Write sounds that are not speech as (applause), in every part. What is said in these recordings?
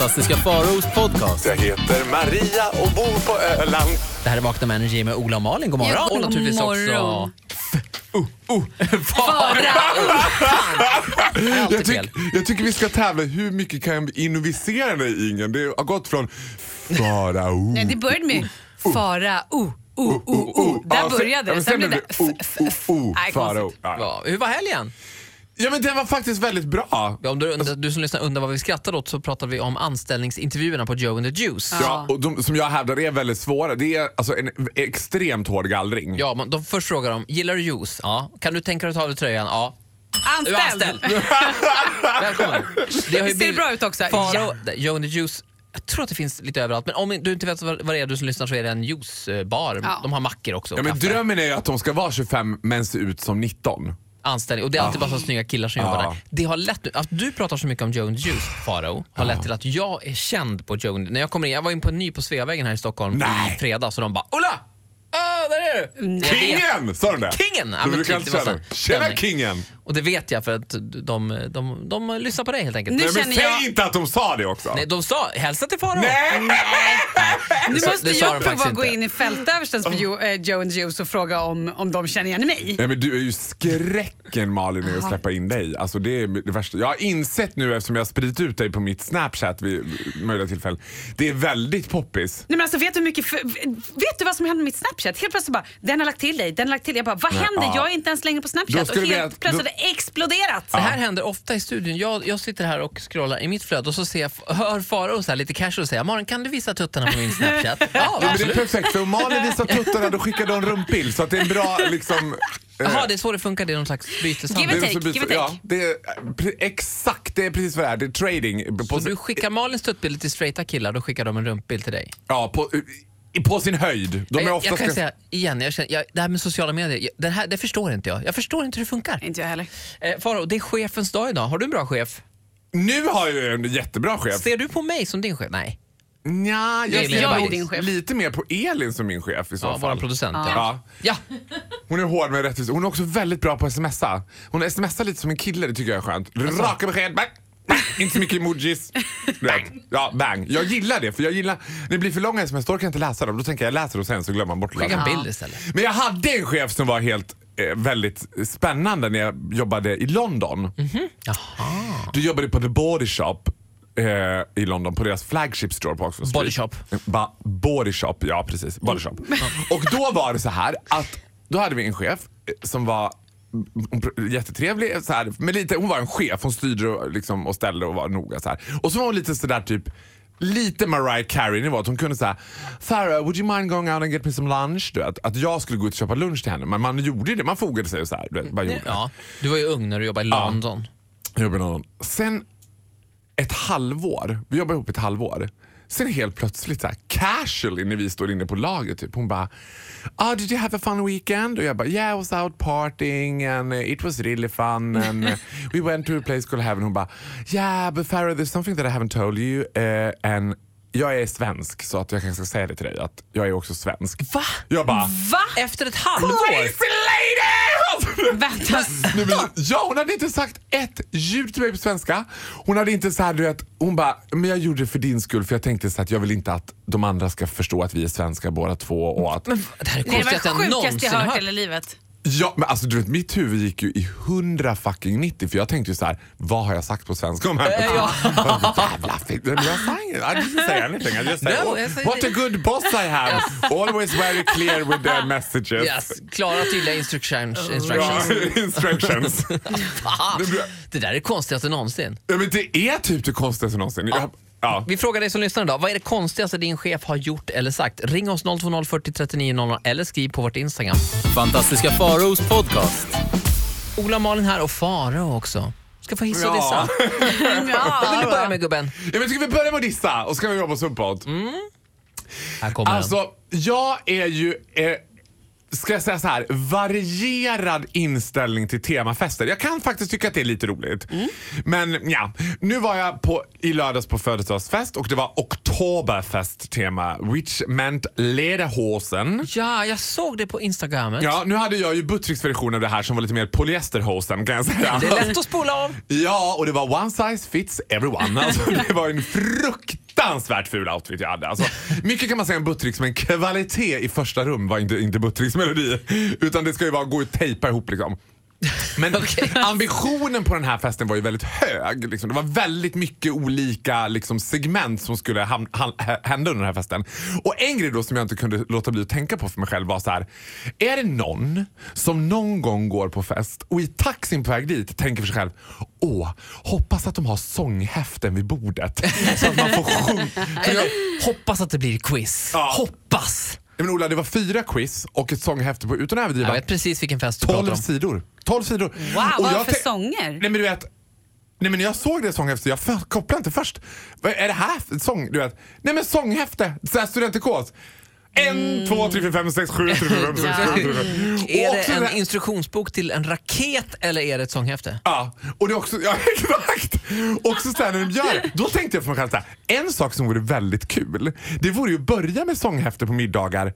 Fantastiska Faraos podcast. Jag heter Maria och bor på Öland. Det här är Vakna med Energy med Ola och Malin. God morgon. Ja, god och naturligtvis morgon. också... Fara! Det är Jag, alltid tyck, jag tycker vi ska tävla hur mycket kan jag innovisera dig Ingen? Det har gått från fara oh. Nej, det började med fara, o, o, o, o. Där började ja, det. Sen sen blev det blev f, det f, oh, f. oh, oh, Nej, fara konstigt. oh. Ja. Ja, hur var helgen? Ja men den var faktiskt väldigt bra. Ja, om du, undrar, du som lyssnar undrar vad vi skrattar åt så pratar vi om anställningsintervjuerna på Joe and the Juice. Ja, och de, som jag hävdar är väldigt svåra. Det är alltså en extremt hård gallring. Ja, men de först frågar de, gillar du juice? Ja. Kan du tänka dig att ta av dig tröjan? Ja. Du är Anställd! anställd. (laughs) Välkommen. Det har ju Ser bra ut också. Faro, Joe and the Juice, jag tror att det finns lite överallt. Men om du inte vet vad vad det är du som lyssnar så är det en juicebar. Ja. De har mackor också. Ja, men drömmen är ju att de ska vara 25 men se ut som 19. Anställning. Och det är alltid bara så snygga killar som jobbar där. Det har lett, att du pratar så mycket om the Juice, Faro, har lett till att jag är känd på the- När jag kommer in, jag var in på en ny på Sveavägen här i Stockholm Nej. i fredags och de bara “Ola! Ah, där är du!” Jag vet- Kingen! Sa de det? Kingen! Ja, Du men brukar typ, alltid det var säga så det. Tjena stämning. kingen! Och det vet jag för att de, de, de, de lyssnar på dig helt enkelt. Nu Nej, men känner säg jag- inte att de sa det också. Nej, de sa “hälsa till Faro”. Nej! Nu måste det jag prova att gå in i fältöverstens på Joe, eh, Joe and Juice och fråga om, om de känner igen mig. Nej, men du är ju skräcken Malin i att släppa in dig. Alltså, det är det värsta. Jag har insett nu eftersom jag har spridit ut dig på mitt snapchat vid möjliga tillfällen. Det är väldigt poppis. Nej, men alltså, vet, du hur mycket för, vet du vad som hände med mitt Snapchat? Helt plötsligt bara, den har lagt till dig, den har lagt till dig. Jag bara, vad händer? ja. Jag är inte ens längre på Snapchat. Och helt plötsligt då- har det exploderat. Det här händer ofta i studion. Jag, jag sitter här och scrollar i mitt flöde och så ser jag, hör Faro så här lite casual säga “Malin, kan du visa tuttarna på min Snapchat?” (laughs) Ja, Ja, men det är perfekt för om Malin visar tuttarna då skickar de en rumpbild så att det är en bra liksom... eh, Jaha, det är så det funkar. Det är någon slags byteshandel. Give det and är take, så- give and ja, det är, exakt, det är precis vad det är. Det är trading. På, Så du skickar Malins tuttbilder till straighta killar, då skickar de en rumpbild till dig. ja, på, på sin höjd. De är jag, jag kan ska- säga igen, jag känner, jag, det här med sociala medier, jag, det, här, det förstår inte jag. Jag förstår inte hur det funkar. Inte jag heller. Eh, Faro, det är chefens dag idag. Har du en bra chef? Nu har jag en jättebra chef. Ser du på mig som din chef? Nej. Nja, jag ser är nog din chef. lite mer på Elin som min chef i så Ja, fall. vår producent. Ja. Ja. Hon är hård med rättvisa. Hon är också väldigt bra på att smsa. Hon smsar lite som en kille, det tycker jag är skönt. Alltså. Raka besked. Inte så mycket emojis. (laughs) Vet. Ja, bang. Jag gillar det, för jag gillar, när det blir för långa sms då orkar jag inte läsa dem. Då tänker jag, jag läser och sen så glömmer man bort Skicka en bild istället. Men jag hade en chef som var helt eh, väldigt spännande när jag jobbade i London. Jaha. Du jobbade på The Body Shop eh, i London på deras flagship store på Oxford Street. Body Shop. Ba, body Shop, ja precis. Body Shop. Och då var det så här att då hade vi en chef eh, som var mm, jättetrevlig, så här, men lite, hon var en chef, hon styrde och, liksom, och ställde och var noga. Så här. Och så var hon lite sådär typ Lite Mariah Carey-nivå, att hon kunde säga Farah, would you mind going out and get me some lunch? Du vet, att jag skulle gå ut och köpa lunch till henne. Men man gjorde det, man fogade sig och så här, du vet, bara gjorde. Ja, du var ju ung när du jobbade i Ja. London. Jag jobbade någon. Sen ett halvår, vi jobbade ihop ett halvår. Sen helt plötsligt så här, casually när vi står inne på laget, typ, hon bara ah, “Did you have a fun weekend?” och jag bara “Yeah, I was out partying and uh, it was really fun and uh, we went to a place called Heaven”. Hon bara “Yeah, but Farah, there's something that I haven't told you uh, and jag är svensk så att jag kanske ska säga det till dig att jag är också svensk.” Va? Jag bara Va? Efter ett halvår? “Crazy lady!” Vänta, (laughs) men, ja, hon hade inte sagt ett ljud till mig på svenska. Hon hade inte så här, du vet, hon bara, men jag gjorde det för din skull för jag tänkte så att jag vill inte att de andra ska förstå att vi är svenska båda två och att... Men det här är det det konstigt jag sjukaste någonsin jag hört i hela livet. Ja, men alltså du vet, mitt huvud gick ju i 100 fucking 90 för jag tänkte ju så här, vad har jag sagt på svenska om henne? ja. (laughs) Jävla jag sa inget. I didn't say anything. I just said, No, oh, what a good boss I have. Always very clear with the messages. Yes, klara tydliga instructions. Instructions. instructions. (laughs) Det där är det konstigaste någonsin. ja, men det är typ det konstigaste någonsin. Jag, ja. Vi frågar dig som lyssnar idag, vad är det konstigaste din chef har gjort eller sagt? Ring oss 020 40 39 00 eller skriv på vårt Instagram. Fantastiska Faraos podcast. Ola Malin här och Farao också. Ska få hissa och Ja. (laughs) dissa. Vad vill du börja med gubben? Ja, men ska vi börja med att dissa och så kan vi jobba oss uppåt? Här kommer den. Alltså, jag är ju... Eh, ska jag säga så här, varierad inställning till temafester. Jag kan faktiskt tycka att det är lite roligt. Men ja, nu var jag på, i lördags på födelsedagsfest och det var Oktoberfest-tema, which meant lederhosen. Ja, jag såg det på Instagramet. Ja, nu hade jag ju Buttricks version av det här som var lite mer polyesterhosen kan jag säga. Det är lätt att spola av. Ja, och det var one size fits everyone. Alltså, det var en fruktansvärt ful outfit jag hade. Alltså, mycket kan man säga om Buttricks men kvalitet i första rum var inte, inte Buttricks melodi. Utan det ska ju vara gå och tejpa ihop liksom. Men (laughs) ambitionen på den här festen var ju väldigt hög. Liksom. Det var väldigt mycket olika liksom, segment som skulle ham- hända under den här festen. Och en grej då som jag inte kunde låta bli att tänka på för mig själv var så här. Är det någon som någon gång går på fest och i taxin på väg dit tänker för sig själv Åh, hoppas att de har sånghäften vid bordet. (laughs) så att man får sjunga. Hoppas att det blir quiz. Ja. Hoppas! Men Ola, det var fyra quiz och ett sånghäfte på, utan att överdriva, Jag vet precis vilken fest du pratar 12 om. sidor. 12 sidor. Wow, Och vad jag för sånger? Nej men du vet, nej, men när jag såg det sånghäftet, jag för- kopplade inte först. Vad är det här för sång? Du vet, nej men sånghäfte, såhär studentikos. En, två, tre, fyra, fem, sex, sju, tre, fyra, fem, sex, sju, tre, fyra. (laughs) Är Och det en instruktionsbok till en raket eller är det ett sånghäfte? Ja, och det är också, ja (laughs) exakt. Också såhär när de gör det, då tänkte jag för mig själv såhär, en sak som vore väldigt kul, det vore ju att börja med sånghäfte på middagar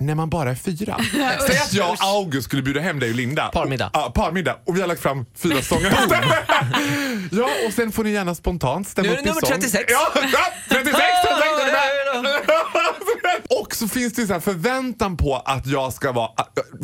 när man bara är fyra. (laughs) Säg att jag och August skulle bjuda hem dig och Linda. Parmiddag. Ja, parmiddag. Och vi har lagt fram fyra sånghäften. ja, och sen får ni gärna spontant stämma Nu är upp det i nummer sång. 36. Ja, ja 36! 36 är Och så finns det så här förväntan på att jag ska vara...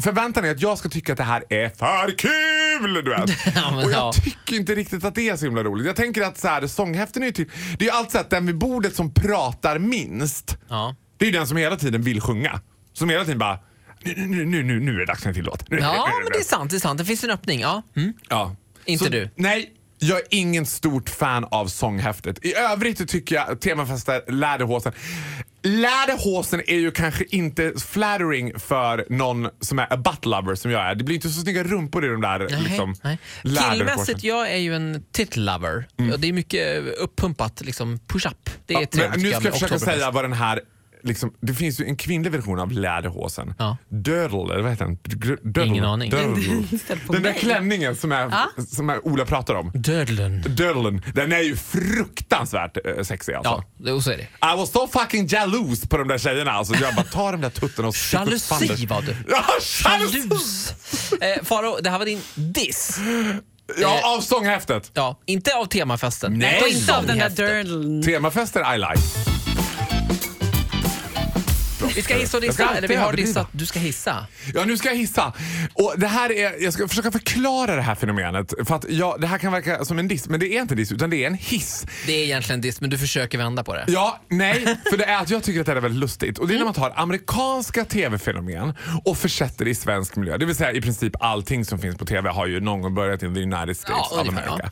Förväntan är att jag ska tycka att det här är för kul! Du vet. (laughs) Ja, och jag ja. tycker inte riktigt att det är så himla roligt. Jag tänker att så här, sånghäften är ju typ... Det är ju alltid så att den vid bordet som pratar minst, Ja. det är ju den som hela tiden vill sjunga. Som hela tiden bara... Nu, nu, nu, nu, nu är det dags för en till låt. Ja, men det är sant. Det är sant. Det finns en öppning. Ja. Mm. Ja. Inte Så, du? Nej, jag är ingen stort fan av sånghäftet. I övrigt tycker jag temafester Läderhosen. Läderhosen är ju kanske inte flattering för någon som är a butt lover som jag är. Det blir inte så snygga rumpor i de där Nej, liksom, nej. Killmässigt, jag är ju en titlover. Ja, Det är mycket uppumpat, liksom push-up. Det är Mm. Ja, nu ska jag försöka Oktoberfest. säga vad den här Liksom, det finns ju en kvinnlig version av läderhosen. Ja. Dödel, eller vad heter den? Dödel. Ingen aning. Dödel. Den där klänningen som, är, som är Ola pratar om. Dödlen. Dödlen. Den är ju fruktansvärt eh, sexig alltså. Ja, och så är det. I was so fucking jealous på de där tjejerna. Alltså, jag bara, ta de där tuttarna och Jalusi var du. Ja! Jalus. Eh, Faro, det här var din diss. Ja, av sånghäftet. Ja, inte av temafesten. Nej. Inte av den där dirlen. Temafester I like. Vi ska hissa och dissa, eller vi har dissat. Du ska hissa. Ja, nu ska jag hissa. Och det här är, jag ska försöka förklara det här fenomenet. För att ja, Det här kan verka som en diss, men det är inte en diss utan det är en hiss. Det är egentligen diss, men du försöker vända på det. Ja, nej, för det är att jag tycker att det här är väldigt lustigt. Och det är när man tar amerikanska tv-fenomen och försätter det i svensk miljö. Det vill säga i princip allting som finns på tv har ju någon gång börjat in the United States Ja, of America.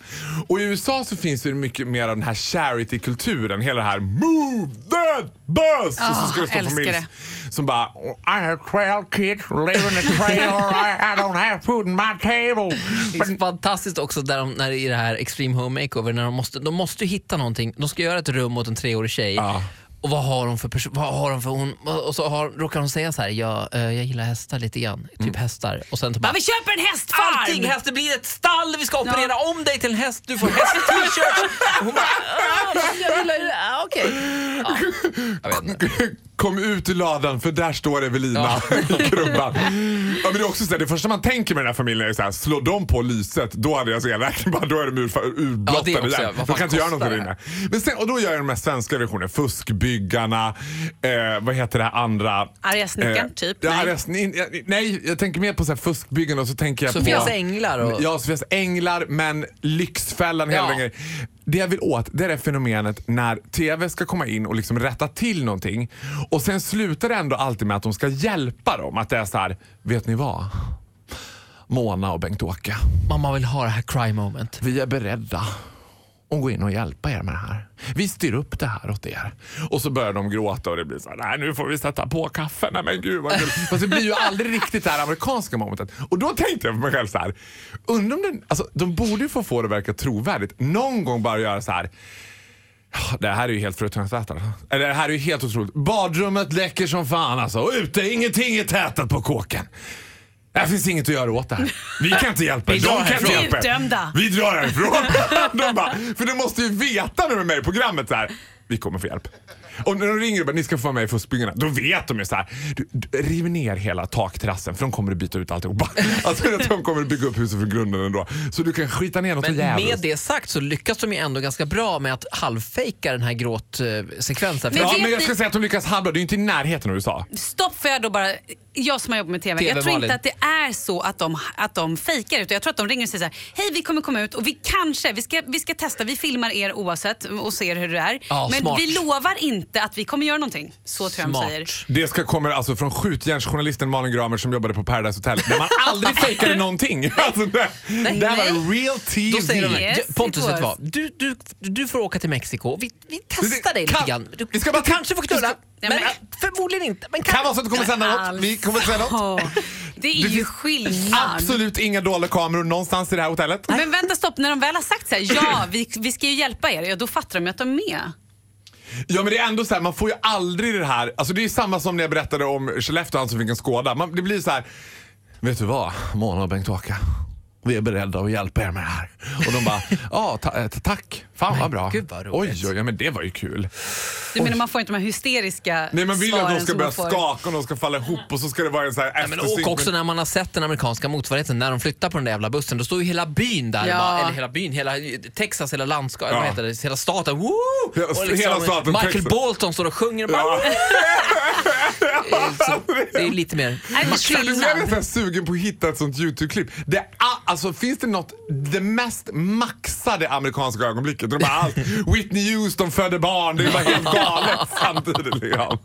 Och i USA så finns det mycket mer av den här charity-kulturen. Hela det här move that bus! och så ska det stå familj. Som bara I have 12 kids live in a trailer I, I don't have food in my table. Det är fantastiskt också där de, när det är i det här Extreme Home Makeover, när de måste, de måste hitta någonting. De ska göra ett rum åt en treårig tjej. Ja. Och vad har de för person? Vad har de för hon? Och så har, råkar hon säga så här, ja, eh, jag gillar hästar lite grann. Typ hästar. Och sen så bara, vi köper en hästfarm! Allting häst, det blir ett stall, vi ska operera om dig till en häst, du får häst-t-shirt. Och (laughs) Hon bara, ah, jag gillar ju det, ah, okej. Ja, jag vet inte. Kom ut ur ladan för där står Evelina i krubban. (laughs) Ja, men det, är också så här, det första man tänker med den här familjen är så här, slår de på lyset då hade jag elräkning (laughs) bara, då är de ur, Ja, urblottade det också, De kan inte göra något där inne. Men sen, och då gör jag de här svenska versionerna, Fuskbyggarna, eh, vad heter det här andra? Arga snickaren, typ? Ja, Nej. arga nej. nej, jag tänker mer på så här Fuskbyggarna och så tänker jag Sofias på... änglar och... Ja, Sofias änglar, men Lyxfällan, hela Ja. den grejen. Det jag vill åt, det är det fenomenet när TV ska komma in och liksom rätta till någonting och sen slutar det ändå alltid med att de ska hjälpa dem. Att det är så här, vet ni vad? Mona och Bengt-Åke, Mamma vill ha det här cry moment. vi är beredda att gå in och hjälpa er med det här. Vi styr upp det här åt er. Och så börjar de gråta och det blir så här, nej nu får vi sätta på kaffen. Nej men gud vad kul. (laughs) Fast det blir ju aldrig riktigt det här amerikanska momentet. Och då tänkte jag för mig själv så här, undrar om den, alltså de borde ju få få det att verka trovärdigt. Någon gång bara göra så här, Det här är ju helt fruktansvärt. alltså. Eller, Det här är ju helt otroligt. Badrummet läcker som fan alltså. Och ute, ingenting är tätat på kåken. Det finns inget att göra åt det här. Vi kan inte hjälpa er. Vi drar De kan inte härifrån. hjälpa er. Vi drar härifrån. (laughs) de bara, för de måste ju veta nu med mig i programmet så här. Vi kommer få hjälp. Och när de ringer och bara, ni ska få vara med i Fuskbyggarna, då vet de ju så här. Du, du, riv ner hela takterrassen för de kommer att byta ut alltihopa. (laughs) Alltså de kommer att bygga upp huset från grunden ändå. Så du kan skita ner något Men jävligt. med det sagt så lyckas de ju ändå ganska bra med att halvfejka den här gråtsekvensen. Ja, men jag ni- ska säga att de lyckas halvbra. Det är ju inte i närheten av USA. Stopp för jag då bara, jag som har jobbat med TV. TV, jag tror Malin. inte att det är så att de, att de fejkar utan jag tror att de ringer och säger så här, hej vi kommer komma ut och vi kanske, vi ska, vi ska testa, vi filmar er oavsett och ser hur det är. Ja, men smart. vi lovar inte att vi kommer göra någonting. Så tror jag de säger. Det ska komma alltså från skjutjärnsjournalisten Malin Gramer som jobbade på Paradise Hotel där man aldrig (laughs) fejkade någonting. Alltså det, det här var real TV. Då säger de Yes, Pontus vet du vad? Du, du, du får åka till Mexiko. Vi, vi testar dig lite grann. Du, vi ska bara- du kanske får knulla, vi men, Nej, förmodligen inte. Men Kan vara så att du kommer sända något. Vi kommer säga något. Det är Det ju skillnad. Absolut inga dolda kameror någonstans i det här hotellet. Men vänta stopp, när de väl har sagt så här, ja vi, vi ska ju hjälpa er, ja, då fattar de ju att de är med. Ja men det är ändå så här, man får ju aldrig det här. Alltså det är samma som när jag berättade om Skellefteå, han som fick en Skåda. Man, det blir så här. Vet du vad, Mona och Bengt-Åke. Vi är beredda att hjälpa er med det här. Och de bara, ja ta, eh, tack. Fan vad bra. gud vad roligt. oj, oj, ja, men det var ju kul. Du menar man får inte de här hysteriska Nej man vill att de ska börja skaka och de ska falla ihop och så ska det vara en så här Ja, men eftersynk. och också när man har sett den amerikanska motsvarigheten, när de flyttar på den där jävla bussen, då står ju hela byn där. Ja. Bara, eller hela byn, hela Texas, hela landskapet, Ja. vad heter det, hela staten. Woo! Hela- Och hela staten Michael Texas. Bolton står och sjunger. och Bara, Ja. (laughs) Så det är lite mer... Nej, Jag är sugen på att hitta ett sånt YouTube-klipp. Det alltså, finns det något, det mest maxade amerikanska ögonblicket? De bara allt, Whitney Houston födde barn, det var helt galet samtidigt. Liksom.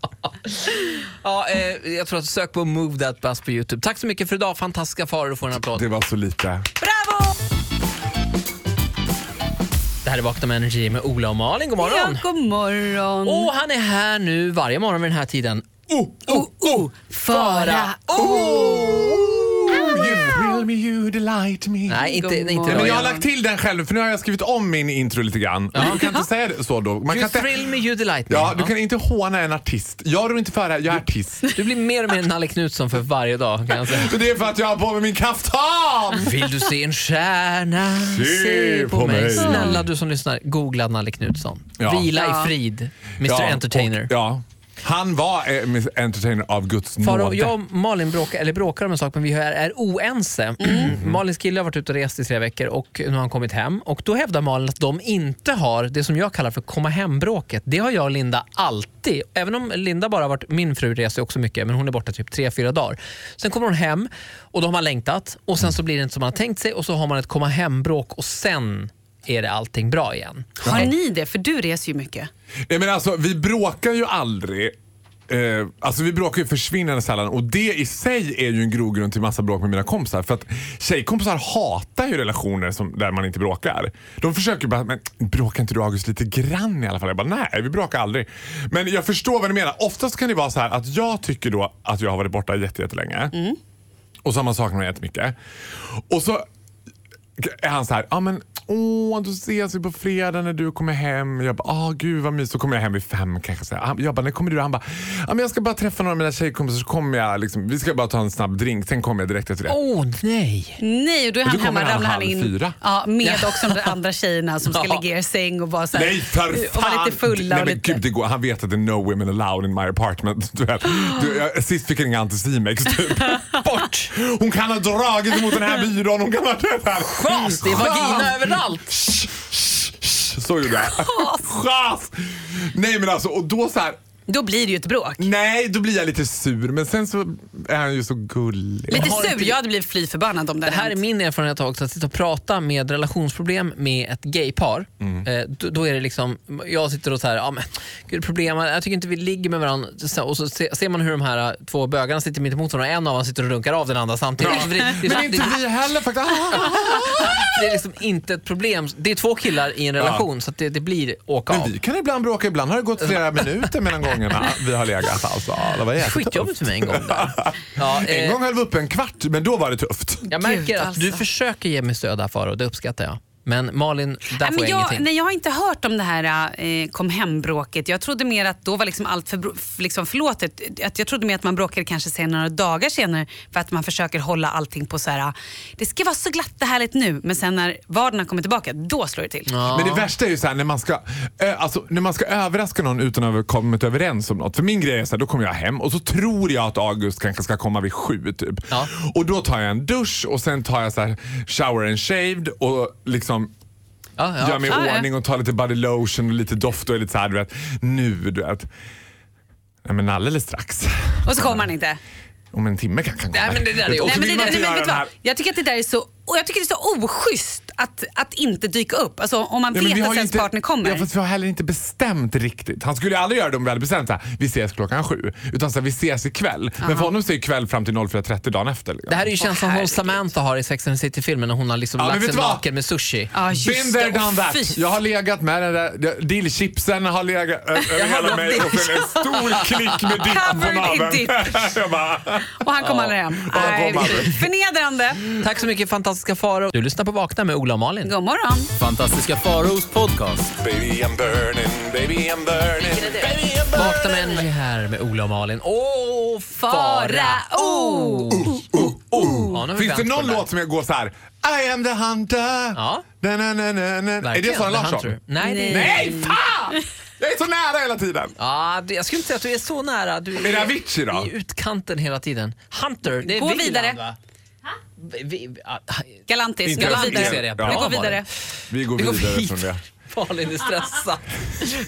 Ja, eh, jag tror att sök på Move That Bus på Youtube. Tack så mycket för idag, fantastiska faror. Får en applåd. Det var så lite. Bravo! Det här är Vakna med Energy med Ola och Malin. God morgon! Ja, god morgon. Och han är här nu varje morgon vid den här tiden. Oh, oh, oh, fara. You thrill me, you delight me. Nej, inte, nej, inte. Nej, men jag har lagt till den själv för nu har jag skrivit om min intro lite grann. Man kan inte säga det så då. Man kan You inte, thrill me, you delight me. ja, du kan inte håna en artist. Jag rår inte för det, här, jag är artist. Du blir mer och mer Nalle Knutsson för varje dag kan jag säga. (laughs) Det är för att jag har på mig min kaftan! Vill du se en stjärna? Se på mig. Snälla du som lyssnar, googla Nalle Knutsson. Ja. Vila Ja. i frid, Mr Ja, Entertainer. Och, ja. Han var eh, entertainer av Guds Faro, nåde. jag och Malin bråkar, eller bråkar om en sak men vi är, är oense. Malins kille har varit ute och rest i tre veckor och nu har han kommit hem. Och Då hävdar Malin att de inte har det som jag kallar för komma hem-bråket. Det har jag och Linda alltid. Även om Linda bara har varit, min fru reser också mycket men hon är borta typ tre fyra dagar. Sen kommer hon hem och då har man längtat och sen så blir det inte som man har tänkt sig och så har man ett komma hem-bråk och sen är det allting bra igen. Har ni det? För du reser ju mycket. Nej, men alltså, vi bråkar ju aldrig. Eh, alltså vi bråkar ju försvinnande sällan och det i sig är ju en grogrund till massa bråk med mina kompisar. För att tjejkompisar hatar ju relationer som, där man inte bråkar. De försöker bara, men bråkar inte du August lite grann i alla fall? Jag bara, nej vi bråkar aldrig. Men jag förstår vad du menar. Oftast kan det vara så här att jag tycker då att jag har varit borta jätte- jättelänge. Och så har man saknat mig jättemycket. Och så är han så här, ja men åh då ses vi på fredag när du kommer hem. Jag bara, ah gud vad mysigt. Så kommer jag hem vid fem kanske. Så här. Jag bara, när kommer du? Han bara, men jag ska bara träffa några av mina tjejkompisar så kommer jag liksom, vi ska bara ta en snabb drink, sen kommer jag direkt efter det. Åh oh, nej! Nej, och då är Och han hemma, ramlar han in. fyra. Ja, med också de andra tjejerna som ska Ja. ligga i er säng och vara så här, Nej för och vara fan! lite fulla. Nej och men lite... gud, det går. Han vet att det är no women allowed in my apartment. (laughs) Du vet. Du, jag, sist fick jag ringa Anticimex typ. (laughs) Bort! Hon kan ha dragit mot den här (laughs) byrån. Hon kan ha det här. Chas! Det är vagina överallt! Shh. Så gjorde jag. Nej men alltså, och då så här. Då blir det ju ett bråk. Nej, då blir jag lite sur. Men sen så är han ju så gullig. Lite sur, inte- jag hade blivit fly förbannad om det Det här är min erfarenhet också, att sitta och prata med relationsproblem med ett gaypar. Mm. Eh, då, då är det liksom, jag sitter och så här, ja men gud problem, jag tycker inte vi ligger med varandra. Så- Och så se- ser man hur de här eh, två bögarna sitter mitt emot varandra och en av dem sitter och runkar av den andra samtidigt. Så det, det, Men det, inte vi heller faktiskt. (laughs) det är liksom inte ett problem. Det är två killar i en relation så att det, det blir åka av. Men vi kan ibland bråka. Ibland har det gått flera (laughs) minuter mellan gångerna vi har legat. Alltså, det var jättetufft. Skitjobbigt för mig en gång där. (laughs) Ja, En eh, gång höll vi upp en kvart, men då var det tufft. jag märker Gud, att du alltså. försöker ge mig stöd här Faro, det uppskattar jag. Men Malin, där Nej, får men jag, jag, ingenting. nej, jag har inte hört om det här eh, kom hem-bråket. Jag trodde mer att då var liksom allt för, liksom förlåtet. Att jag trodde mer att man bråkade kanske sen några dagar senare för att man försöker hålla allting på så här. Det ska vara så glatt och härligt nu, men sen när vardagen kommer tillbaka, då slår det till. Ja. Men det värsta är ju så här, när man ska, ö, alltså, när man ska överraska någon utan att ha kommit överens om något. För min grej är så här, då kommer jag hem och så tror jag att August kanske ska komma vid sju typ. Ja. Och då tar jag en dusch och sen tar jag så här shower and shaved och liksom Ja, ja. gör mig i Ja, ordning och tar lite body lotion och lite doft och är lite så här, du vet, nu du vet. Nej men alldeles strax. Och så kommer han inte. Om en timme kanske han Nej, kommer. men det där är Nej, men det, nej, vet vad? Jag tycker att det där är så, och jag tycker det är så oschysst att, att inte dyka upp. Alltså, om man Ja, men vet vi att ens inte- partner kommer. Ja, fast vi har heller inte bestämt riktigt. Han skulle ju aldrig göra det om vi hade bestämt så här, vi ses klockan sju. Utan så här, vi ses ikväll. Men för honom så är kväll fram till 04.30 dagen efter. Liksom. Det här är ju känslan som herregud. Samantha har i Sex and the City-filmen när hon har liksom Ja, lagt sig naken med sushi. Just Been there, det. done that. fy. Jag har legat med den där dillchipsen har legat över hela mig och sen en stor klick med dipp på Covered in naveln. dip. (laughs) Jag bara, Och han kom aldrig hem. Nej. Förnedrande. Tack så mycket fantastiska Farao. Du lyssnar på Vakna med Ola och Malin. God morgon. Fantastiska Faraos podcast. baby I'm burning, baby I'm burning, baby I'm burning. Vakna med Energy här med Ola och Malin. Åh, Farao! Ja, nu har vi Finns det vänt på någon där. låt som jag går så här? I am the hunter. Ja. Na, na, na, na, na. Är det Verkligen, Sara The Larsson? Hunter. Nej, det är... Nej, fan! Jag är så nära hela tiden. Ja, det- jag skulle inte säga att du är så nära. Du Är det Avicii då? I utkanten hela tiden. Hunter, det är Gå Wieland, vidare. va? Vi, vi, ah, Galantis. Vi går vidare. Bra, Vi går vidare. Vi går Vi går vidare vidare. från det. (laughs) Malin är stressad.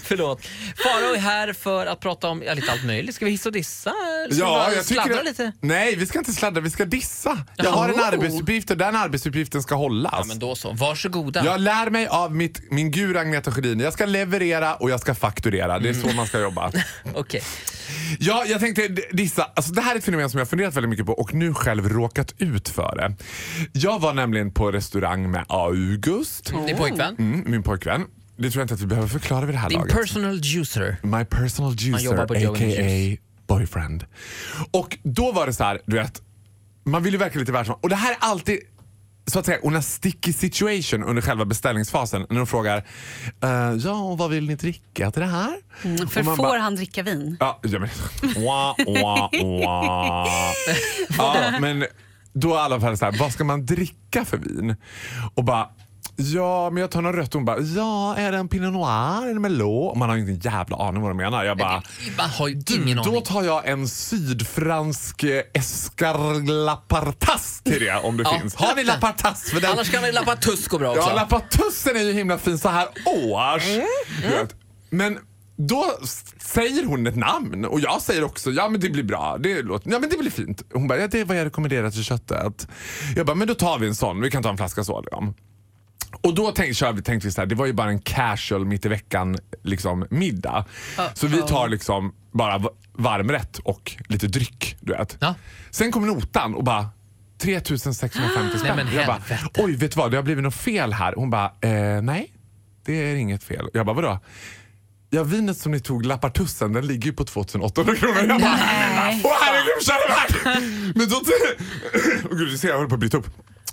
Förlåt. Farao är här för att prata om ja, lite allt möjligt. Ska vi hissa och dissa? Ska Ja, jag tycker sladdra det- lite? Nej, vi ska inte sladda, vi ska dissa. Jag har en arbetsuppgift och den arbetsuppgiften ska hållas. Ja, men då så. Varsågoda. Jag lär mig av mitt, min guru Agneta Sjödin. Jag ska leverera och jag ska fakturera. Det är så man ska jobba. (laughs) Okej. Ja, jag tänkte dissa. Alltså, det här är ett fenomen som jag funderat väldigt mycket på och nu själv råkat ut för det. Jag var nämligen på restaurang med August, Din pojkvän? mm, min pojkvän. Det tror jag inte att vi behöver förklara vid det här Din laget. personal juicer. My personal jobbar juicer, a.k.a. Boyfriend. Och då var det så här, du vet, man vill ju verka lite världsman. Och det här är alltid så att säga on a sticky situation under själva beställningsfasen. När de frågar, eh, ja vad vill ni dricka till det här? För Och man får bara- han dricka vin? Ja, ja men... (laughs) Wah, wah, wah. ja, men då i alla fall så här, vad ska man dricka för vin? Och bara, ja men jag tar något rött. Hon bara, ja är det en pinot noir? Är det? Och man har ju ingen jävla aning vad de menar. Jag bara, Man har du, då tar jag en sydfransk eh, escarlapartas till det om det (laughs) Ja. finns. Har ni lapartas? För den, Annars kan det lappa tusko bra också. Ja, lapatussen är ju himla fin så här års. Du vet. Men då säger hon ett namn och jag säger också ja men det blir bra, det, låter, ja, men det blir fint. Hon bara ja, det är vad jag rekommenderar till köttet. Jag bara men då tar vi en sån, vi kan ta en flaska så. Liksom. Och då tänkte, kör vi, tänkte vi så här, det var ju bara en casual mitt i veckan liksom, middag. Så vi tar liksom bara varmrätt och lite dryck. Du vet. Ja. Sen kommer notan och bara 3650 spänn. jag bara, oj vet du vad, det har blivit något fel här. Hon bara, eh, nej det är inget fel. Jag bara, vadå? Ja, vinet som ni tog, Lappartussen, den ligger ju på 2800 kronor. Jag bara, Nej. åh herregud kära värld! Men då... (laughs) Åh gud, du ser jag håller på att bryta upp.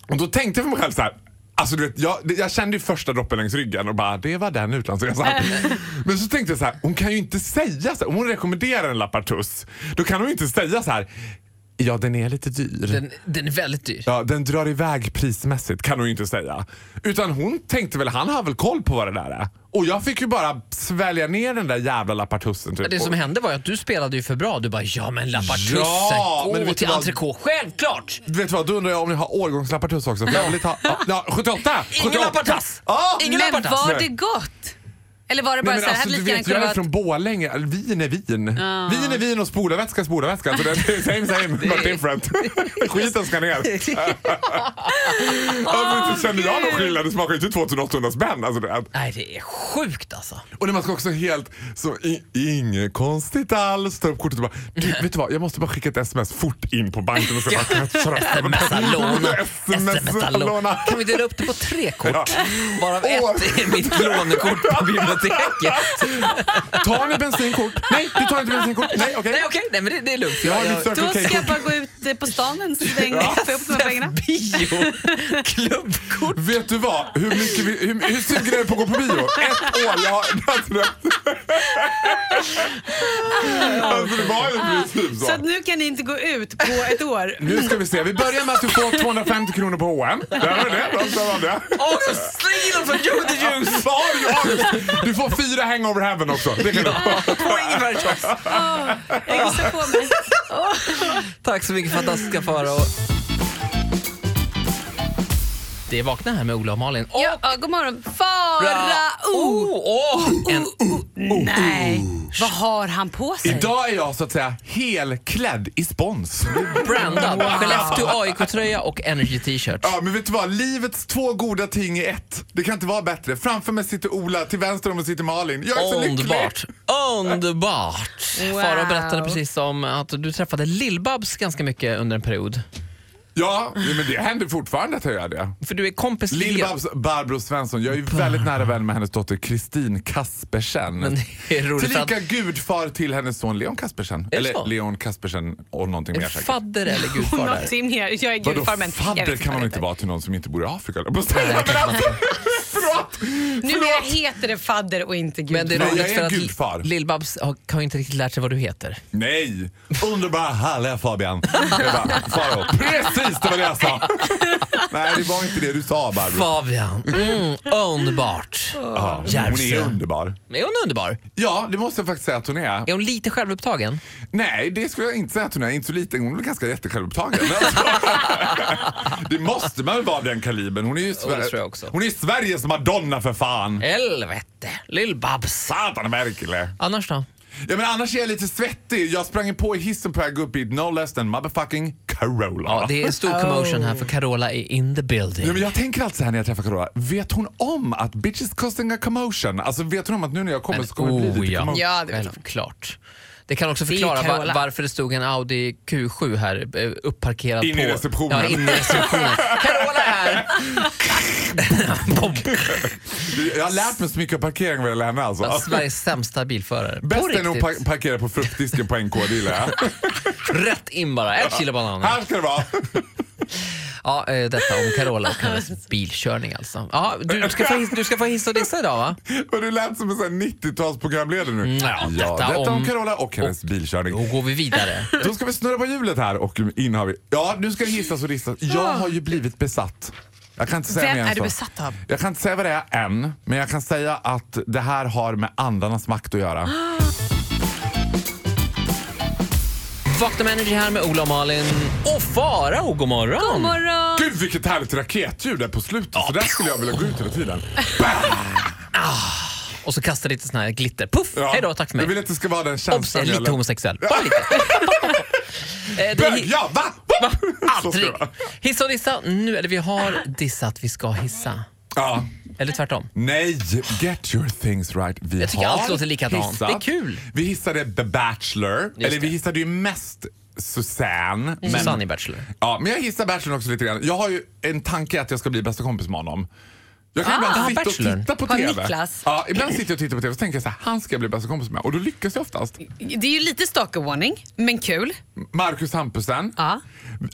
Och då tänkte jag för mig själv så här. Alltså, du vet, jag, jag kände ju första droppen längs ryggen och bara, det var den utlandsresan. (laughs) Men så tänkte jag så här, hon kan ju inte säga så här, om hon rekommenderar en Lappartuss, då kan hon ju inte säga så här, ja den är lite dyr. Den, den är väldigt dyr. Ja, den drar iväg prismässigt kan hon ju inte säga. Utan hon tänkte väl, han har väl koll på vad det där är. Och jag fick ju bara svälja ner den där jävla lappartussen. Typ. Det som hände var ju att du spelade ju för bra. Du bara, ja men lappartussen, Ja, men gå vet till du entrecote. Självklart! Du vet vad, då undrar jag om ni har årgångslappartuss också. För jag vill ta, ja, ja, 78! Ingen 78. lappartass! Ja! Ingen Men lappartass. var det gott? Eller var det bara Nej, så här, alltså, hade lika gärna jag är från Borlänge. Vin är vin. Vin är vin och spolarvätska är spolarvätska. Så det är same same (laughs) but different. (laughs) Skiten ska ner. (laughs) alltså, inte känner jag någon skillnad. Det smakar ju inte 2800 spänn. Alltså, det. Nej, det är sjukt alltså. Och när man ska också helt, så inget konstigt alls, ta upp kortet och bara, du vet du vad, jag måste bara skicka ett sms fort in på banken och säga kan jag trösta mig?" Smsa låna. Smsa låna. Kan vi dela upp det på tre kort? Varav ett är mitt lånekort på biblioteket. (laughs) Tar ni bensinkort? Nej, du tar inte bensinkort. Nej, okej. Nej okej, nej men det, det är lugnt. Jag har Jag- Då ska jag bara gå ut ute på stan en sväng och få ihop de här pengarna. Bio, klubbkort. Vet du vad? Hur, mycket vi, hur, hur sugen är du på att gå på bio? Ett år. Jag har, alltså, det, var ju i princip så. Så att nu kan ni inte gå ut på ett år. Nu ska vi se. Vi börjar med att du får 250 kronor på H&M. Där har du det. Där du det. Och släng från Joe the Juice! Du får fyra hangover heaven också. Det kan du. På ingen världsklass. Jag kissar på mig. Tack så mycket fantastiska Farao. Det är Vakna här med Ola och Malin. Och Ja, ja, god morgon. Farao! Oh, oh, en, Nej, vad har han på sig? Idag är jag så att säga helklädd i spons. brandad Skellefteå AIK-tröja och Energy t-shirt. Ja, men vet du vad? Livets två goda ting i ett. Det kan inte vara bättre. Framför mig sitter Ola, till vänster om mig sitter Malin. Jag är så lycklig. Underbart. Wow. Farao berättade precis om att du träffade Lill-Babs ganska mycket under en period. Ja, men det händer fortfarande att jag gör det. För du är kompis till Lill-Babs Barbro Svensson. Jag är ju väldigt nära vän med hennes dotter Kristin Kaspersen. Men det är roligt för att Tillika gudfar till hennes son Leon Kaspersen. det Eller så? Leon Kaspersen och någonting mer säkert. fadder eller gudfar där. Någonting mer. Jag är Vadå gudfar men jag fadder vet kan man inte vara till någon som inte bor i Afrika Men alltså, Förlåt! Numera heter det fadder och inte gudfar. Men det är Nej, jag roligt är för att gudfar. Lill-Babs har, har inte riktigt lärt sig vad du heter. Nej! Underbara härliga Fabian. (laughs) Jag bara, Faro, precis det var det jag sa. Nej det var inte det du sa Barbro. Fabian. Mm, underbart. Ja, hon Järvsö. är underbar. Är hon underbar? Ja, det måste jag faktiskt säga att hon är. Är hon lite självupptagen? Nej, det skulle jag inte säga att hon är. Inte så liten. Hon är ganska jättesjälvupptagen. (laughs) det måste man väl vara den kalibern. Hon är ju det tror jag också. hon är Sveriges Madonna för fan. Helvete. Lill-Babs. Satan verkligen. Annars då? Ja, men annars är jag lite svettig. Jag sprang på i hissen på väg upp i no less than motherfucking Carola. Ja, det är en stor commotion här för Carola är in the building. Ja, men jag tänker alltid så här när jag träffar Carola. Vet hon om att bitches causing a commotion? Alltså vet hon om att nu när jag kommer så kommer det bli oh, lite ja. commotion? Ja, det vet hon. Självklart. Det kan också är förklara va- Carola. varför det stod en Audi Q7 här eh, uppparkerad In på... i receptionen. Ja, in i receptionen. (laughs) Carola är här! (laughs) (laughs) Jag har lärt mig så mycket om parkering vad gäller henne alltså. Sveriges sämsta bilförare. Bäst är nog par- parkera på fruktdisken på NK, det gillar jag. Rätt in bara. Ett kilo bananer. Här ska det vara. Ja, eh, detta om Carola och hennes bilkörning alltså. Ja, du, ska få, du ska få hissa och dissa idag va? Och du lät som en sån här 90-talsprogramledare nu. Ja, ja, detta detta om, om- Carola och hennes bilkörning. Då går vi vidare. Då ska vi snurra på hjulet här och in har vi... Ja, nu ska det hissas och dissas. Jag har ju blivit besatt. Jag kan inte säga Vem mer än är du så. besatt av? Jag kan inte säga vad det är än, men jag kan säga att det här har med andarnas makt att göra. (gasps) Vakna med Energy här med Ola och Malin. Och Farao, god morgon! God morgon! Gud vilket härligt raketljud där på slutet. Så där skulle jag vilja gå ut hela tiden. (laughs) Och så kastar lite sån här glitter. Puff! Ja. Hej då, tack för mig. Jag vill att det ska vara den Obs, känslan. är jag lite homosexuell. Bara lite. (laughs) Eh, Bög, ja, va? Va? Aldrig. Hissa och dissa. Nu, eller vi har dissat, vi ska hissa. Ja. Eller tvärtom. Nej, get your things right. Vi Jag tycker har allt låter likadant. hissat. Det är kul. Vi hissade The Bachelor. Eller vi det. hissade ju mest Susanne. Men, Susanne i Bachelor. Ja, men jag hissar Bachelor också lite grann. Jag har ju en tanke att jag ska bli bästa kompis med honom. Jag kan Ah, ibland sitta Bachelor. och titta på TV. Niklas? Ja, ibland sitter jag och tittar på TV och tänker jag så här, han ska jag bli bästa kompis med. Och då lyckas jag oftast. Det är ju lite stalker-warning, men kul. Marcus Hampusen. Ja.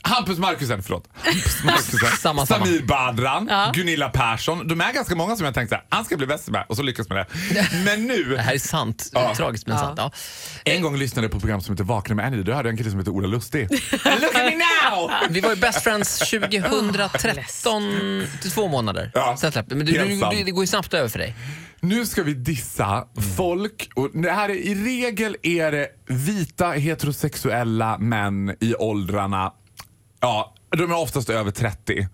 Hampus Markusen, förlåt. (laughs) Hampus Markusen. Samma, samma. Samir Badran, Ja. Gunilla Persson. De är ganska många som jag tänkte han ska bli bäst med och så lyckas med det. (laughs) Men nu, Det här är sant. Ja. Tragiskt men sant. Ja. en gång lyssnade jag på ett program som heter Vakna med Annie. Då hörde jag en kille som heter Ola Lustig. (laughs) Look at me now! Vi var ju best friends 2013 till två månader. Ja. Men du, helt du, sant. du, det går ju snabbt över för dig. Nu ska vi dissa folk. Och det här är, I regel är det vita heterosexuella män i åldrarna Ja, de är oftast över 30.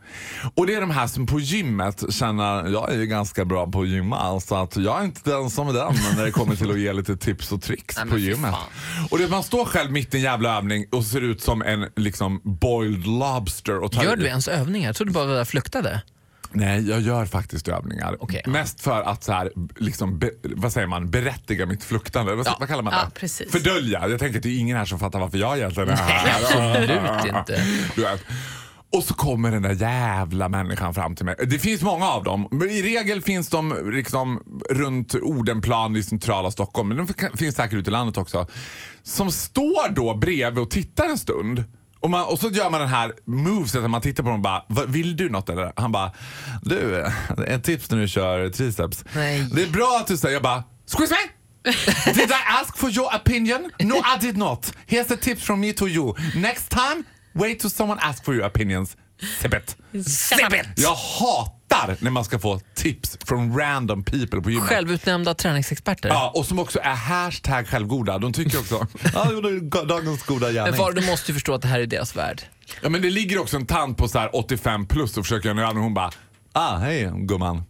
Och det är de här som på gymmet känner, jag är ju ganska bra på att gymma så att jag är inte den som är den (laughs) när det kommer till att ge lite tips och tricks Nej, på gymmet. fan. Och det, man står själv mitt i en jävla övning och ser ut som en liksom boiled lobster. Och tar Gör du ens övningar? Jag trodde bara det där fluktade. Nej, jag gör faktiskt övningar. Ja. Mest för att så här, liksom, be, vad säger man, berättiga mitt fluktande. Vad, Ja. vad kallar man Ja, det? precis. Fördölja. Jag tänker att det är ingen här som fattar varför jag egentligen är här. absolut inte. Du vet. Och så kommer den där jävla människan fram till mig. Det finns många av dem. Men I regel finns de liksom runt Odenplan i centrala Stockholm. Men de finns säkert ute i landet också. Som står då bredvid och tittar en stund. Och, man, och så gör man den här moveset att man tittar på honom och bara, "Va, vill du något eller? Han bara, du, ett tips när du kör triceps. Nej. Det är bra att du säger, jag bara, squeeze me! (laughs) did I ask for your opinion? No I did not. Here's a tip from me to you. Next time, wait till someone asks for your opinions. Sip it. Sip it. Jag hatar när man ska få tips från random people på gymmet. Självutnämnda träningsexperter. Ja, och som också är hashtag självgoda. De tycker också, ja det var dagens goda Men gärning. Faro, du måste ju förstå att det här är deras värld. Ja, men det ligger också en tant på så här 85 plus och försöker göra något och hon bara, ah hej gumman.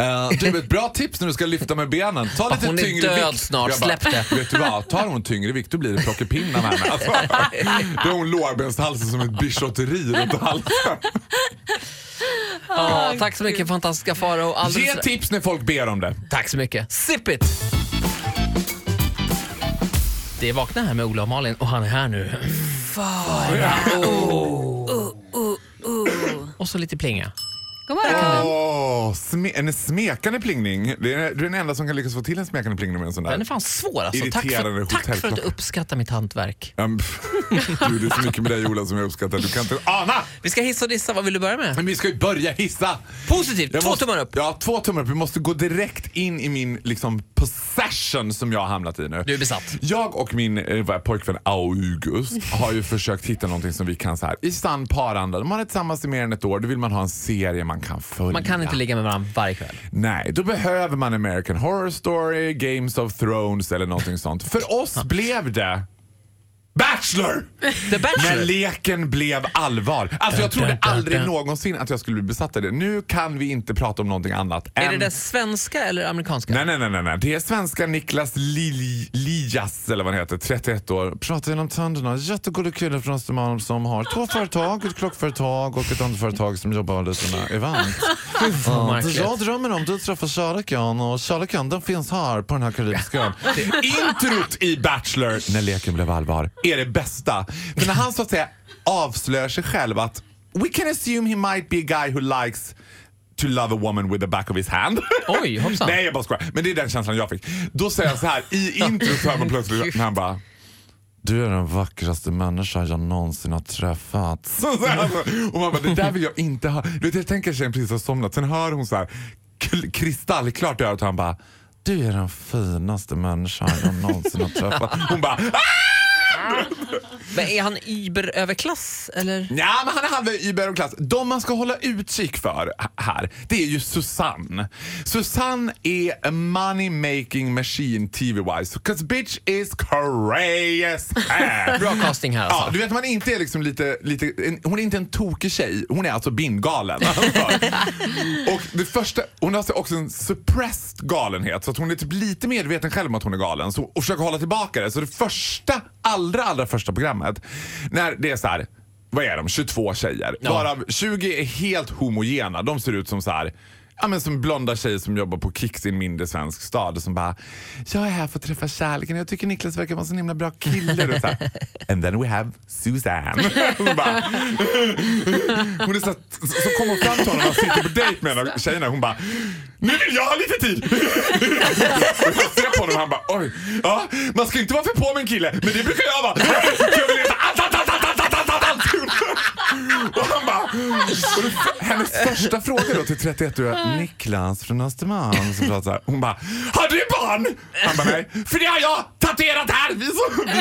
Uh, du, ett bra tips när du ska lyfta med benen. Ta lite hon är tyngre död vikt. snart, bara, släpp det. Vet du vad, tar hon tyngre vikt då blir det plockepinnar med henne. (laughs) Alltså, då har hon lårbenshalsen som ett bischotteri runt halsen. Ja, tack så mycket fantastiska Faro. Ge Alldeles... tips när folk ber om det. Tack så mycket. Sip it! Det är Vakna här med Ola och Malin och han är här nu. Och så lite plinga. God morgon. Åh, sme en smekande plingning. Det är, du är den enda som kan lyckas få till en smekande plingning med en sån där. Den är fan svår alltså. Tack Irriterande för, tack för att du hotellklocka. uppskattar mitt hantverk. Um, du, det är så mycket med dig Ola som jag uppskattar. Du kan inte ana! Vi ska hissa och dissa. Vad vill du börja med? Men vi ska ju börja hissa. Positivt. Jag Två måste- tummar upp. Ja, två tummar upp. Vi måste gå direkt in i min liksom, possession som jag har hamnat i nu. Du är besatt. Jag och min eh, vad pojkvän August har ju försökt hitta någonting som vi kan så här i sann paranda. Man är tillsammans i mer än ett år. Då vill man ha en serie man kan följa. Man kan inte ligga med varandra varje kväll. Nej, då behöver man American Horror Story, Games of Thrones eller någonting sånt. För oss blev det Bachelor! The Bachelor. När leken blev allvar. Alltså jag trodde aldrig någonsin att jag skulle bli besatt av det. Nu kan vi inte prata om någonting annat Är än... det det svenska eller amerikanska? Nej, nej, nej, nej, nej. Det är svenska Niklas Lil- Lias, eller vad han heter, 31 år. Pratar genom tänderna. Jättegoda kille från Östermalm som har två företag, ett klockföretag och ett annat företag som jobbar med event. (laughs) Ja, märkligt. jag drömmer om det är att träffa kärleken och kärleken den finns här på den här karibiska (laughs) ön. Introt i Bachelor, när leken blev allvar, är det bästa. För när han så att säga avslöjar sig själv att we can assume he might be a guy who likes to love a woman with the back of his hand. Oj, hoppsan. (laughs) Nej, jag bara skojar. Men det är den känslan jag fick. Då säger han så här, i introt så hör man plötsligt när han bara du är den vackraste människa jag någonsin har träffat. (laughs) Så. Och man bara, det där vill jag inte ha. Du vet, jag tänker sig en precis har somnat. Sen hör hon så här kl- kristallklart i örat och han bara, du är den finaste människan jag någonsin har träffat. Hon bara, "Ah!" Men är han Uber-överklass eller? Ja, men han är halva Uber och klass. De man ska hålla utkik för här, det är ju Susanne. Susanne är a money making machine TV-wise. Cause bitch is crazy. Bra casting här Ja, alltså. du vet man inte är liksom lite, lite en, hon är inte en tokig tjej, hon är alltså bindgalen. (laughs) och det första, hon har alltså också en suppressed galenhet så att hon är typ lite medveten själv om att hon är galen så, och försöker hålla tillbaka det. Så det första, allra allra första programmet, när det är så här vad är de? 22 tjejer. Ja. Varav 20 är helt homogena. De ser ut som så här Ja, men som blonda tjejer som jobbar på Kicks i en mindre svensk stad som bara “Jag är här för att träffa kärleken, jag tycker Niklas verkar vara en så himla bra kille”. Och så här, (laughs) And then we have Suzanne. (laughs) Hon, bara, (laughs) hon är så, så, kommer fram till honom och sitter på dejt med en av tjejerna hon bara nu vill jag ha lite tid! (laughs) jag ser på honom och han bara oj. Ja, man ska inte vara för på med en kille, men det brukar jag vara. Jag vill veta. Ah, och han bara... Hennes första fråga då till 31-åriga mm. Niklas från Östermalm som pratar så här. Hon bara, har du barn? Han bara, nej. För det har jag tatuerat här! Vi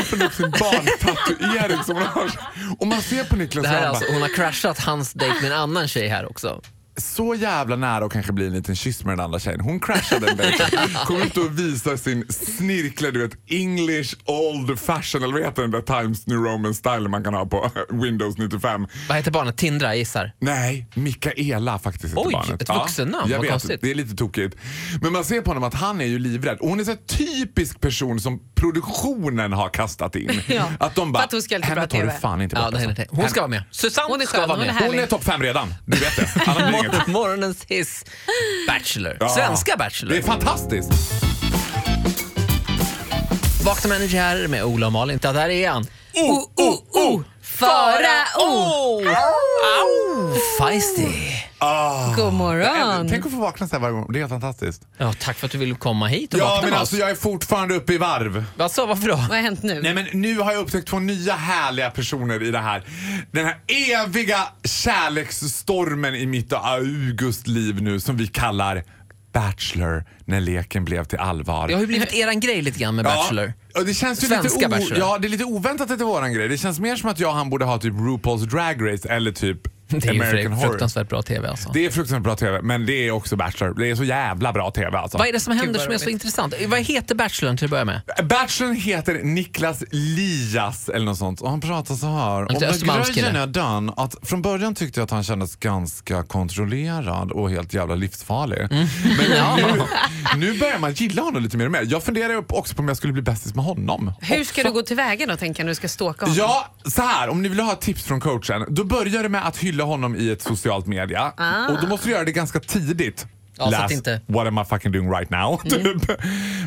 får upp sin barntatuering som hon har. Och man ser på Niklas och han bara, alltså, hon har crashat hans dejt med en annan tjej här också så jävla nära och kanske bli en liten kyss med den andra tjejen. Hon kraschade en dejt. Kom ut och visar sin snirkliga, du vet, English old fashion, eller vad heter den där Times New Roman style man kan ha på (laughs) Windows 95. Vad heter barnet? Tindra, jag gissar. Nej, Mikaela faktiskt Oj, barnet. ett vuxennamn. jag Vad vet, konstigt. Det är lite tokigt. Men man ser på honom att han är ju livrädd. Och hon är så här typisk person som produktionen har kastat in. (laughs) Ja, Att de bara, att hon ska henne tar du TV." fan inte bort. Ja, är alltså. Hon ska vara med. Susanne Hon är ska vara hon är med. Hon är topp fem redan. Du vet det. (laughs) Inget. Morgon, (laughs) morgonens hiss. Bachelor. Ja. Svenska Bachelor. Det är fantastiskt. Vakna Manager här med Ola och Malin. Ja, där är han. Oh, oh, oh. Farao! Feisty. God morgon. Tänk att få vakna så här varje gång. Det är helt fantastiskt. Ja, tack för att du ville komma hit och Ja, vakna men med alltså oss. jag är fortfarande uppe i varv. Alltså, varför då? Vad har hänt nu? Nej men nu har jag upptäckt två nya härliga personer i det här. Den här eviga kärleksstormen i mitt och Augusts liv nu som vi kallar Bachelor när leken blev till allvar. Det har ju blivit eran grej lite grann med Bachelor. Ja, det känns ju Svenska lite Bachelor. Ja, det är lite oväntat att det är våran grej. Det känns mer som att jag och han borde ha typ RuPaul's Drag Race eller typ Det är ju American Horror. fruktansvärt bra TV alltså. Det är fruktansvärt bra TV, men det är också Bachelor. Det är så jävla bra TV alltså. Vad är det som händer som är så intressant? Vad heter Bachelorn till att börja med? Bachelorn heter Niklas Lias eller något sånt och han pratar så här. Och grejen är den att från början tyckte jag att han kändes ganska kontrollerad och helt jävla livsfarlig. Mm. Men (laughs) nu, nu börjar man gilla honom lite mer och mer. Jag funderar ju också på om jag skulle bli bästis med honom. Hur ska du gå tillväga då, tänker jag, när du ska stalka honom? Ja, så här. Om ni vill ha ett tips från coachen, då börjar det med att hylla honom i ett socialt media. Och då måste du göra det ganska tidigt. Ja, Läs inte- What am I fucking doing right now? Typ.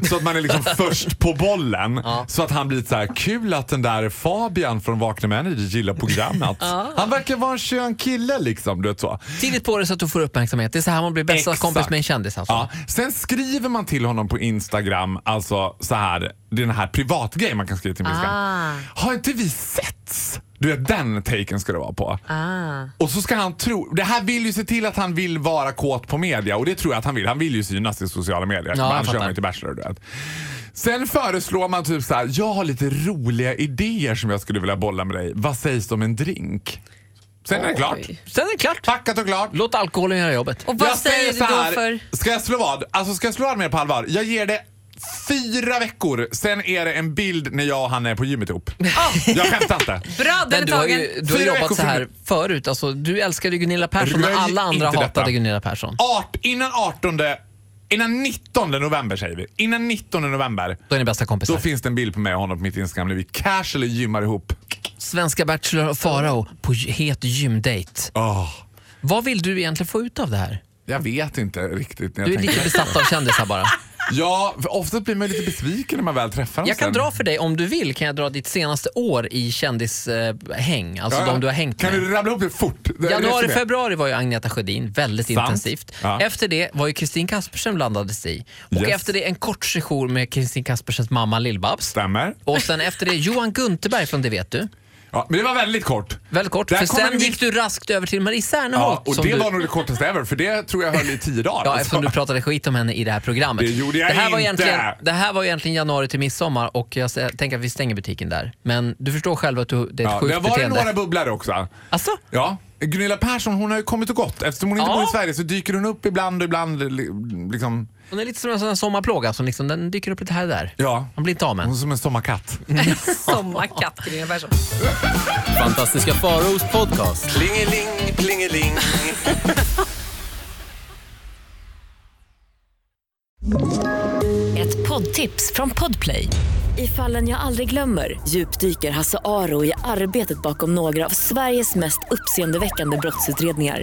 Så att man är liksom (laughs) först på bollen. Så att han blir så här kul att den där Fabian från Vakna med Energy gillar programmet. Han verkar vara en skön kille liksom. Du vet så. Tidigt på det så att du får uppmärksamhet. Det är så här man blir bästa Exakt. kompis med en kändis alltså. Ja. Sen skriver man till honom på Instagram, alltså så här, det är den här privatgrejen man kan skriva till på Instagram. Ah. Har inte vi setts? Du vet den taken ska det vara på. Ah. Och så ska han tro, det här vill ju se till att han vill vara kåt på media och det tror jag att han vill. Han vill ju synas i sociala medier. Ja, annars kör man ju till Bachelor du vet. Sen föreslår man typ så här, jag har lite roliga idéer som jag skulle vilja bolla med dig. Vad sägs om en drink? Sen är det klart. Sen är det klart. Packat och klart. Låt alkoholen göra jobbet. Och vad Jag säger du så då här, för... Ska jag slå vad? Alltså ska jag slå vad mer på allvar? Jag ger det fyra veckor, sen är det en bild när jag och han är på gymmet ihop. (laughs) Jag skämtar inte. Bra, den är du har tagen. ju du har Fyra jobbat så här för förut. Alltså, du älskade ju Gunilla Persson när alla andra hatade detta. Gunilla Persson. Art, innan 18, innan 19 november säger vi. Innan 19 november. Då är ni bästa kompisar. Då finns det en bild på mig och honom på mitt Instagram när vi casually gymmar ihop. Svenska Bachelor och Farao på het gymdate. Åh, Vad vill du egentligen få ut av det här? jag vet inte riktigt. När jag Du är lite besatt av kändisar bara. Ja, för ofta blir man lite besviken när man väl träffar dem Jag kan sen. dra för dig, om du vill, kan jag dra ditt senaste år i kändishäng. Alltså Ja, ja. de du har hängt Kan med. du rabbla ihop det fort? Det- Januari, resumé. februari var ju Agneta Sjödin väldigt Sant. intensivt. Ja. Efter det var ju Kristin Kaspersen blandades i. Och Yes. efter det en kort session med Kristin Kaspersens mamma Lill-Babs. Stämmer. Och sen efter det Johan Gunterberg från Det vet du. Ja, men det var väldigt kort. Väldigt kort. Där För sen gick du raskt över till Marie Ja, Serneholt. och som det du... var nog det kortaste ever, för det tror jag höll i tio dagar. Ja, alltså. eftersom du pratade skit om henne i det här programmet. Det gjorde jag det här Var inte. egentligen, det här var egentligen januari till midsommar och jag tänker att vi stänger butiken där. Men du förstår själv att du, det är ett Ja, det sjukt har varit beteende. några bubblare också. Alltså? Ja. Gunilla Persson hon har ju kommit och gått. Eftersom hon inte Ja. bor i Sverige så dyker hon upp ibland och ibland li- liksom... Hon är lite som en sån här sommarplåga som liksom, den dyker upp lite här och där. Ja. Man blir inte av med Hon är som en sommarkatt. (laughs) Sommarkatt, Gunilla Persson. Fantastiska Faraos podcast. Plingeling, plingeling. (laughs) Ett poddtips från Podplay. I fallen jag aldrig glömmer djupdyker Hasse Aro i arbetet bakom några av Sveriges mest uppseendeväckande brottsutredningar.